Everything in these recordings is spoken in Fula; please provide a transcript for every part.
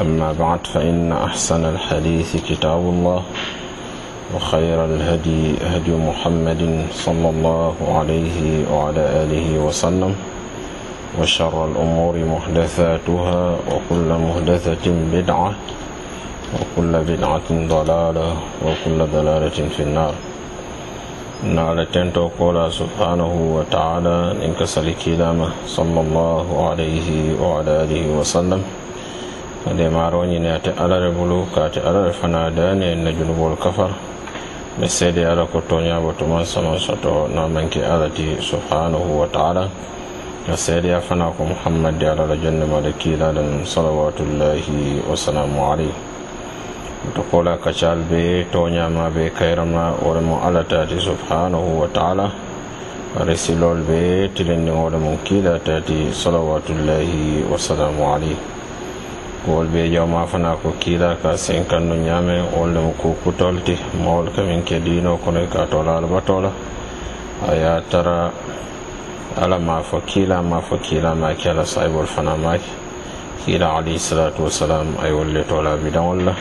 أما بعد فإن أحسن الحديث كتاب الله وخير الهدي هدي محمد صلى الله عليه وعلى آله وسلم وشر الأمور محدثاتها وكل محدثة بدعة وكل بدعة ضلالة وكل ضلالة في النار. نال تنتو قولا سبحانه وتعالى إنك سلكيلاما صلى الله عليه وعلى آله وسلم. ade maroñine ate alare bulu kate alare fana dayani en na junubol kafar. Ɓe seede ala ko toñabo to man sama soto no manke ala subhanahu wa taala. A seedeya fana ko muhammadi alala jonde maɗa kiilaɗen salawatullahi wasalamu aleyh to kola kacal be toñama be kayrama woremo ala tati subhanahu wa taala. Resilol be tilendiŋole mum kiila tati salawatullahi wasalamu aleyh wol ɓe jawma fana ko kiila ka senkanno ñaame wolle mo kukutolti mawol kamin ke dino kono ka tola. Albatola a ya tara ala ma fo kiila ma fo kiila maki ala sahibol fana maki kiila alayhi salatu wasalam ay wolle tola bidaŋol la.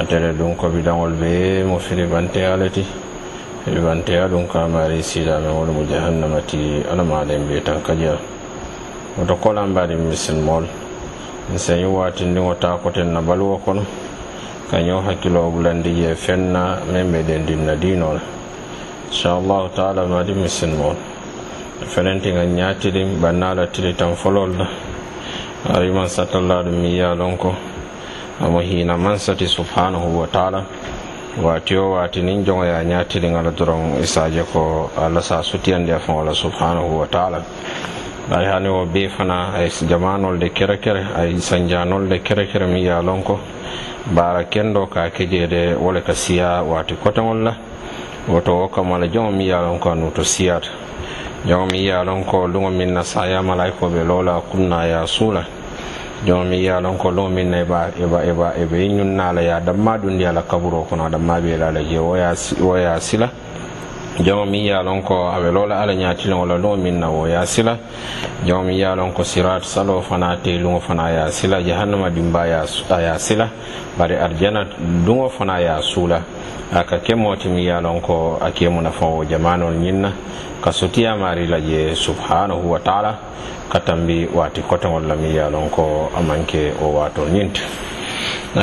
Atele ɗum ko bidaŋol ɓe mo firibanteya le ti. Firibanteya ɗum kamari silamen wol mo jahannama ti alamaɗen ɓe tan kadiya woto kolambaɗi misilmol nseyi watindiŋo taa koten na baluwo kono. Kañoo hakkiloo bulandi je feŋ meŋ be dendin na diinoo la inchallahu taala madi misinmoolu fenentiŋa ŋa banna la tili tan folol la ariman satalla ɗum mi ya lon ko. Amo hiina mansati subhanahu wa taala. Waati o waati niŋ joŋo ye a ñaatiliŋa la doroŋ isaje ko alla sa sutiyandi a faŋo la subhanahu wa taala. ay hani o be fana ay jamanolde kere kere ay sanjanolde kere kere mi yalon ko bara kendo ka kejede wole ka siya wati kotagol la. Woto wo kamala jomo mi yalon ko anu to siyata. Jomo mi yalon ko lugo min na saya malayikoɓe lola kunna ya suula. Jomo mi yalon ko lugo min na eba eba eba ebe ñunnala ya damma ɗundi ala kaburo kono damma ɓeɗa ala je woya sila. Jomo mi ya lon ko awe lola ala ñatiloŋo la luŋo min na wo sila. Jomo mi ya lon ko sirat salo fana te luŋo fana ya sila. Jahannama dimba a ya sila. Bare arjana luŋo fana ya sula. A ka ke moti ya lon ko a ke mu nafaŋo jamanol ñin na ka sutiya mari la je subhanahu wa taala. Ka tambi wati koteŋol la mi ya lon ko a wo watol ñinti na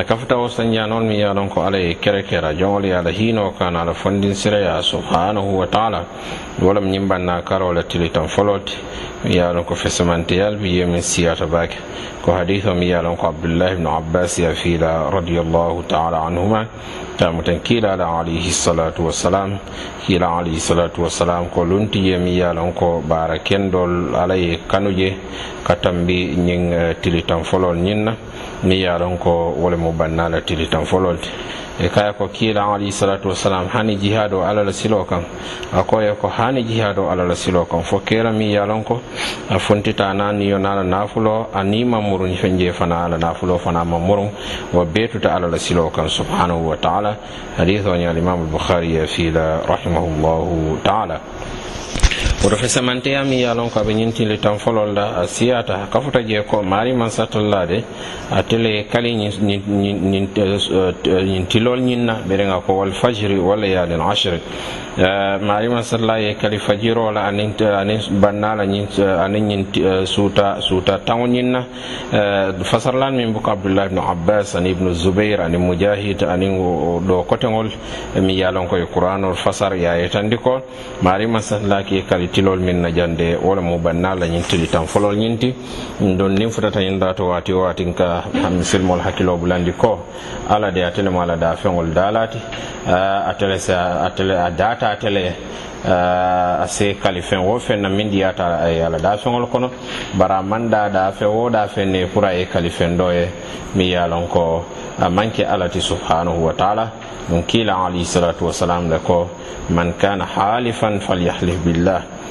kaftawo sanjia noon mi yaɗon ko ala ye kere kera. Jowol ye ala hiino kan ala fondin sireya subhanahu wa taala. Wolam ñimbanna karo la tili tan folote mi yaɗon ko fesamanteyal bi ye min siyata bake. Ko hadith o mi yaɗon ko abdoullahi ibnu abbas ya fiila radiallahu taala anhuma. Tamuten kiilala alayhi salatu wassalam kiila alayhi salatu wassalam ko luntiye mi yaɗon ko baara kendol ala ye kanuje. Ka tambi ñing eh, tili tan folol ñinna mi ye ko wo mo mu banna la tili tan fololte e kaya ko kila kiila alayhisalatu wasalam hani jihado ala la silo kan a ko ko hani jihado ala la silo kan fo kera mi ye ko a funtita na ni yonala nafulo a ni ma murun feŋ je fana ala nafulo fana ma murun wa bee tuta ala la kan subhanahu wa taala. Haditho imam alimamu albukhari fi la rahimahullahu taala. pour hesamanteya min yalon ko aɓe ñintili tan folol la a siyata kafuta je ko maari man satallade a tele kali ñin tilol ñinna ɓeɗenga ko wal fajiri walla yalin ashri eh, maari man satalla ye e kali fajirola anin bannala anin ñin eh, suuta suuta taŋo ñinna. Eh, fasarlan min buko abdoullah ibnu abbas ani ibnu zoubair ani mujahid anin ɗo koteŋol mi yalon koye qouranol fasar yayetandi ko. Maari man satalla ke kali kilol min na jande wala mo bannala ñin tili tan folol ñinti ɗon nin futata ñin dato wati o waati ka am silmol hakkilo bulandi ko. Ala de atele ala da feŋol dalati atele sa atele a data atele a se kali feŋ wo feŋ na min diyata a ye ala da feŋol kono. Bara manda da fe wo da feŋ ne pour a ye kali feŋ do ye mi ye lon ko a manke alati subhanahu wa taala. Ɗum kiila alayhi salatu wasalam le ko man kana halifan falyahlif billah.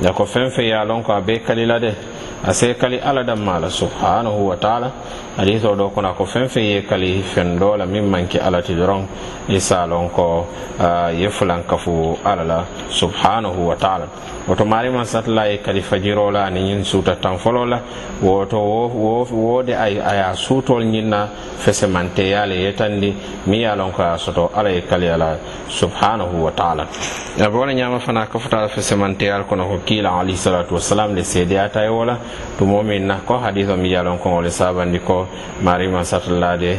nde ko fen fe ya lon ko a bee kali la de a se kali alla danma la subhanahu wa taala. Hadisoo ɗo kono a ko fen fe ye kali feŋ doo la miŋ maŋ ke alla ti doroŋ i se ko ye fulaŋ kafu alla la subhanahu wa taala. Woto maarima satala ye kali fajiroo la ani ñiŋ suuta tanfoloo la woto wo wo de a ye a suutol ñiŋ na fesemanteya le yetandi mi ye lon ko a soto ala ye kali ala subhanahu wa taala. A bo le ñaama fana a kafuta la fesemanteyal kono kiila alayhi salatu wasalam le seedeyata e wola tumomin na ko hadis o mi yalon ko le sabandi ko marima satallade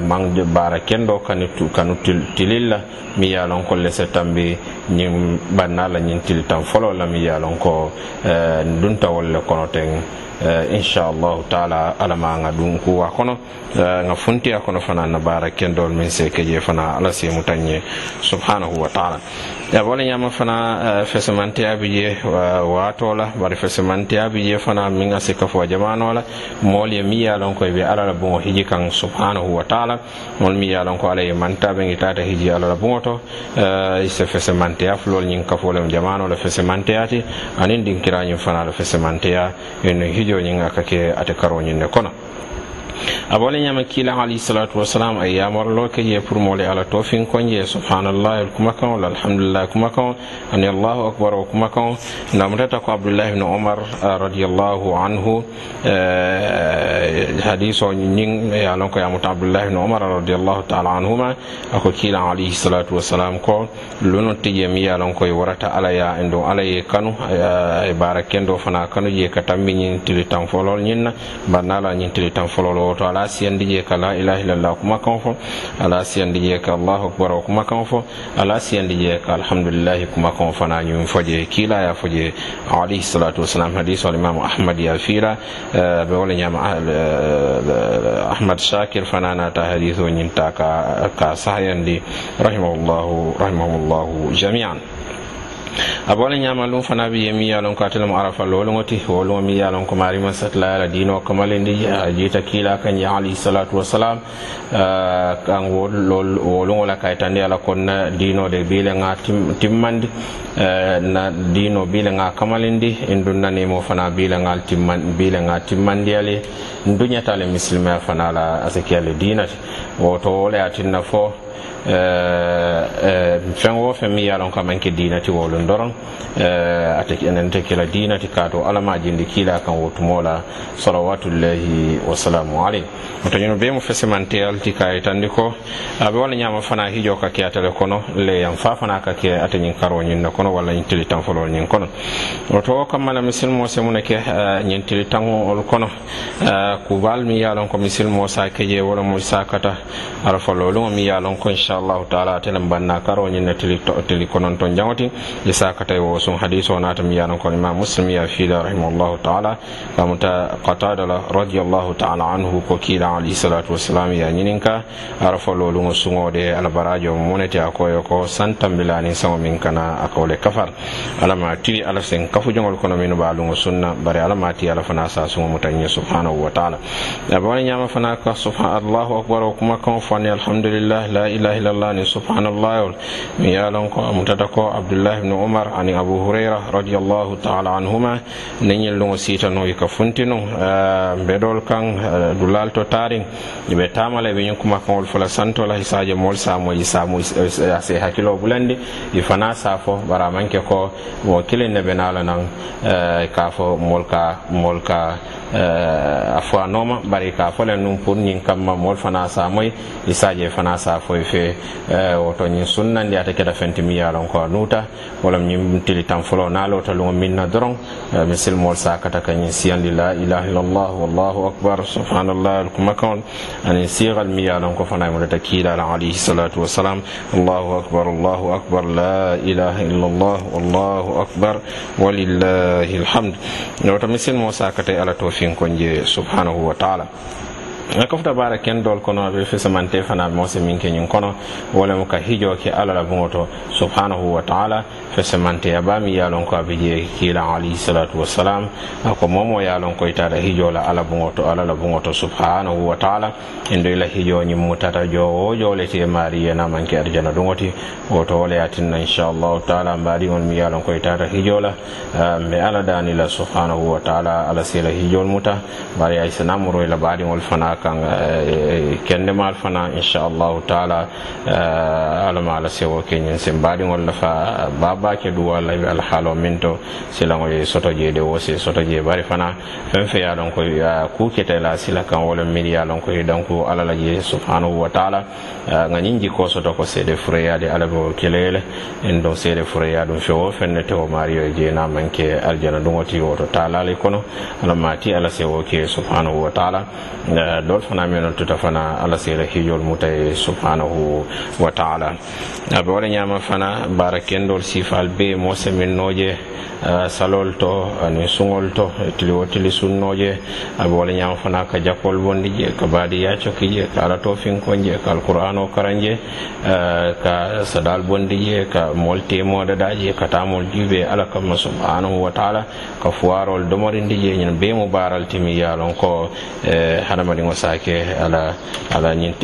mangde bara kendo kanu kanu tililla. Mi yalon ko le setambi banna la ñin tili tan folo la mi yalon ko ndunta wolle kono ten Eh, inchallahu taala ala ma ŋa dun kuwa kono eh, ŋa funtiya kono fana na baara kendol min se keje fana ala se mutan subhanahu wa taala. Wala ñama fana eh, fesimantiya bi je waato la bari fesimantiya bi je fana min ŋa si kafuwa jamano la mool ye miŋ ye a lon ko be ala la buŋo hiji kaŋ subhanahu wa taala mool miŋ ye a lon ko ala ye manta beŋ tata hiji ala la buŋo to se fesimantiya fulol ñiŋ kafo lem jamano la fesimantiya ti aniŋ dinkirañiŋ fana la fesimantiya ino hijo yo a kake ate karoñinne kono a bole ñama kiila alayhisalatu wasalam a yamarlo ke je pour mole ala tofin konje subhanallah kumakaŋo la alhamdulillah kumakaŋo ani allahu akbar e, o kumakaŋo namutata ko abdoulahi bne omar radiallahu anhu hadis o ñiŋ ye lon ko yamuta abdoulahi bne omar radiallahu taala anhuma ako kiila alayhisalatu wasalam ko luno tije mi ye lon koye warata ala ya en ala ye kanu e baara kendo fana kanu je ka tambi ñin tili tan folol ñinna bannala ñin tili tan folol woto ala siyandi je ka la ilaha illallah kuma kan fo ala siyandi je ka allahu akbar o kan fo ala siyandi je ka alhamdulillah kuma fana ñum foje kila ya foje. Alayhi salatu wasalam hadis al imam ahmad ya fira be wala ñama ahmad shakir fana nata o ñinta ka ka sahayandi rahimahullahu rahimahullahu jami'an abole ñama ñamalum fana ɓe yemi yalon ko atelemo arafa lologoti wolongo mi yalon ko marima satla ala dino kamalindi a jiita kiila kanje alayhi salatu wasalam kan lol wolugol a kaytandi ala konna dinode biilega timmandi na dino biilega kamalindi en dunnanimo fana biilegal biilega timmandiyale duñatale misilmea fana ala asikiyale dinati woto wole atinna fo e, e, feŋ wo fen mi yalon ka manke dinati wolon doron e, enente kila dinati kato alama jindi kila kan wotumola salawatullahi wasalamu aley oto ñunu be mo fesimante alti kayitandi ko aɓe walla ñama fana hijo ka ke atele kono le yan fa fana ka ke ate ñin karo ñinne kono walla ñin tili tan folol ñin kono. Oto kammala misilmo semune ke ñin tili tanol kono kubal mi yalon ko misilmo sa keje wala mo sa kata ala fololuŋo mi ye a loŋ ko inchallahu taala atelen banna karo nyen tili tili konon ton jangoti. Isa katay wo sun hadiso mi yanon ko imam muslim ya fiida rahimahullahu taala. Kamuta qatada la radiyallahu taala anhu ko kila alayhi salatu wassalam ya ñininka ara fololu ngo sungode ala barajo monete akoyo ko santambilani sango min kana akole kafar. Ala ma tiri ala sen kafu jongol kono min ba lungo sunna bare ala ma ti ala fana sa sungo mutanye subhanahu wa taala. Abawani nyama fana ka subhanallahu akbar wa kuma kan fani alhamdulillah la ilaha illallah ni subhanallah. Mi mi yalon ko mutata ko abdullah ibn umar ani abu hurayra radiyallahu ta'ala anhuma. Ne nyel lungo sita no ka funtino bedol kan dulal to tarin be tamala be nyen kuma kan wol fula santo la hisaje mol sa mo isa mo se hakilo bulandi. Ifana safo bara manke ko mo kilen ne benala nan ka fo molka molka Eh, a fo a nooma bari ka fo le nuŋ pour ñiŋ kamma moolu fana saamoyi i saaje fana saa foyi fe eh, woto ñiŋ sunnandi ate keta fenti mi ye a ko a nuuta wala ñiŋ tili tan foloo naalota luŋo miŋ na doroŋ eh, misil moolu saa kata ka ñiŋ siyandi la ilaha illallah wallahu akbar subhanallah alkumakaŋol aniŋ siiral mi ye a loŋ ko fana mulata alayhi salatu wasalam allahu akbar allahu akbar la ilaha illallah wallahu akbar walillahi alhamd. Woto misil moo saa kata ala tawfiq fin konje subhanahu wa ta'ala kofta bara kendol kono be fesamante fana mose minke ñin kono wala mo ka hijo ke alala bungoto subhanahu wa ta'ala fesamante ya bami ya lon ko abije kila ali salatu wassalam ako momo ya lon ko itara hijo la ala bungoto alala bungoto subhanahu wa ta'ala endo ila hijo ñin mutata jo o jole te mari na manke arjana dungoti woto wala yatin inshallah ta'ala mari on mi ya lon ko itara hijo la eh, me ala danila subhanahu wa ta'ala ala sila hijo muta bari ay sanamuro ila bari fana a kan eh, eh, kendemal fana inchallahu taala eh, alama ala sewo keñin sen mbaɗigol lafa babake ɗu walla ɓe alhaalo min to silago ye soto jeede wo wose soto jee bari fana fen fe ya koy kuketela sila kan wolon min yalon koy donc hiɗanku alala je subhanahu wa taala gañin jikko soto ko seeɗe fureyade alabo kelele en ɗon seeɗe fureya ɗum fewo fenne tewo mario e jeenamanke e aljana ɗugoti woto taalali kono alamati ala sewo ke subhanahu wa taala dol fana minol tuta fana ala sira hijol mutay subhanahu wa taala. Aɓe waɗa ñama fana bara kendol sifal be mose min salol to ani suŋol to e tili wo tili sunnoje aɓe wala ñama fana ka jakol bondi je ka baadi yacoki je ka ala to finkon je ka alqur'an o karanje ka sadal bondi je ka mol temode daje ka tamol juɓe ala kamma subhanahu wa taala ka fuwarol domorindi je ñin be mo baral timi yalon ko e hadamadiŋo sake ala ala ñin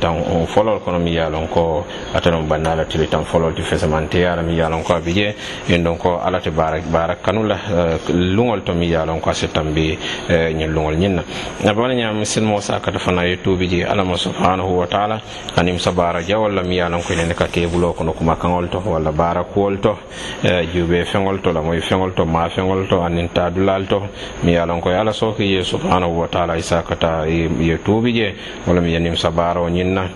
tan folol kono mi yalon ko atano banna ala tili tan folol ti fesamante ala mi yalon ko abije en don ko ala te barak barak kanula lungol to mi yalon ko se tambi ñin luŋol ñinna bana ñam ka sakata fana youtube ji ala mo subhanahu wa taala anim sabara ja walla mi yalon ko ne ka kebulo kono kuma kangol to wala bara kuwol to jube feŋol to la moy feŋol to ma feŋol to anin tadulal to mi yalon ko ala soki ye subhanahu wa taala isakata ye tuubi je walla mi yanim sa bara o ñinna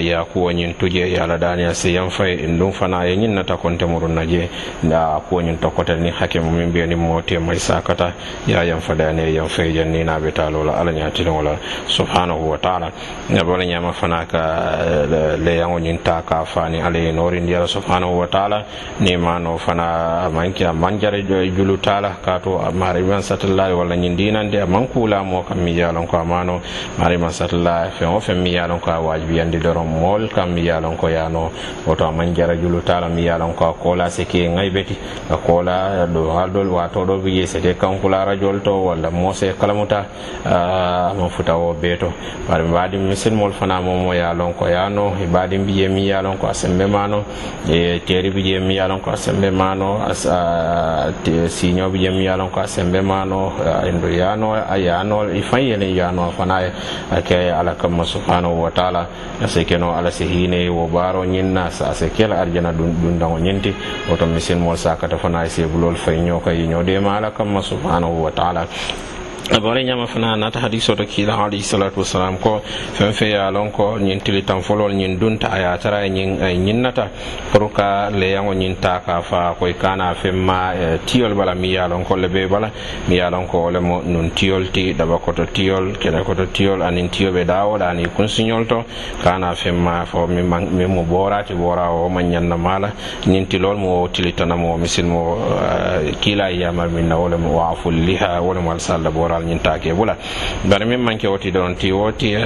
ya kuwo ñin tuje ye ala dani a siyan fay ndum ɗum fana ye ñinnata konte murunna je a kuwo ñin tokkotel ni hakkimo min mbiyani mote may sakata ya yam fadani yam fay janni naɓe talola ala ñatinola subhanahu wa taala. Wala ñama fana ka leyaŋo ñin ta ka fani ala ye norindi ala subhanahu wa taala. Ni mano fana manki a manjare julu tala kato mari man satallahi walla ñin dinande a mankula mo kam mi jalan ko amano yano mari masatla fɛn o mi ye a ko a wajibiyandi dɔrɔn mɔl ka mi ye a lɔn ko ya nɔ woto a man jara julu t'a mi ye a ko a se ke beti. A kɔla do hal do bi ye sete kankula rajol to walla mɔse kalamuta a ma futa wo bee to bari mbaadi misilmol fana momo mo a ko ya nɔ i baadi bi je mi ye ko a sembe maano teeri bi je mi ye a ko a sembe maano siño bi je mi ye a ko a sembe maano ndo yaano a yaanol yano fana ye a ke ala kamma subhanahu wa taala ase keno ala si hiine wo baaro ñinna sa ase kela arjana ɗum dango ñinti woto misinmol sakata fana ye sebulol fay ñoo ka ala kamma subhanahu wa taala. abore ñama fana nata hadiso to kiila alayhi salatu wasalam ko fen fe ya lon ko ñin tili tan folol ñin dunta a yatara e ñin ñinnata eh, pour ka leyaŋo ñin ta ka fa koye kana femma eh, tiyol bala mi ya lon ko le be bala mi ya lon ko wole mo nun tiyol ti daba koto tiyol kene koto tiyol anin tiyoɓe dawoɗa ani kunsiñol to. Kana femma fo min mo ɓorati ɓora o ma ñanna mala. Ñin tilol mo tilitanamo misilmo eh, kiila yiyamar min na wole mo waful liha wole mo alsalla ɓora kal ñin take bula bari min manke woti don eh, ti woti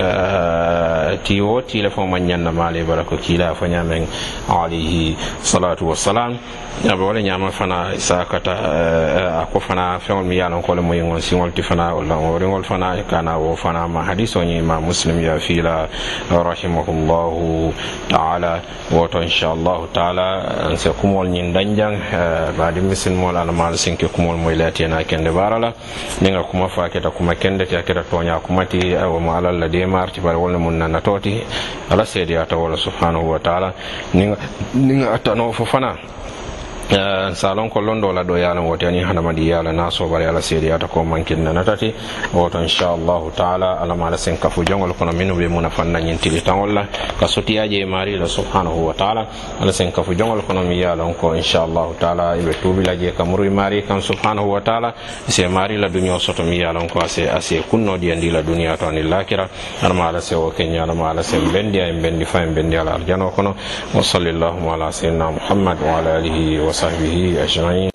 ti woti la fo man nyanna male barako kila fo nyamen alayhi salatu wassalam ya ba wala nyama fana sakata eh, ako fana fewon mi yalon ko le moy ngon singol ti fana wala wori ngol fana kana wo fana ma hadiso ni ma muslim ya fila rahimahullah ta'ala. Wa to inshallah ta'ala an se kumol ñin danjang eh, ba di misin mol almal sinke kumol moy latena kende barala ninga kuma fa keta kuma kende ti keta toña kumati womo alal la demarti bare wolne nana toti. Ala seedi ata wala subhanahu wa taala. Ninga ninga atano fo fana Eh, salon kollon ɗo laɗo yaala wote ani hadamadi yaala na sobare ala seediyata ko mankinna natati. Woto inchallahu taala alama ala sen kafu jongol kono min ɓe muna fanna ñintili la. Ka sotiyaji e marila subhanahu wa taala ala sen kafu jongol kono mi yaalon ko inchallahu taala. Eɓe tuubila je kamuru mari kan subhanahu wa taala. Se marila duño soto mi yaalon ko ase ase kunnoɗi andi la duniya to ani lakira. Alama ala se o keñi alama ala sen bendi a en bendi fa en bendi ala arjano kono. Wa salli llahuma ala seydna muhammad wa ala alihi wa وصحبه أجمعين.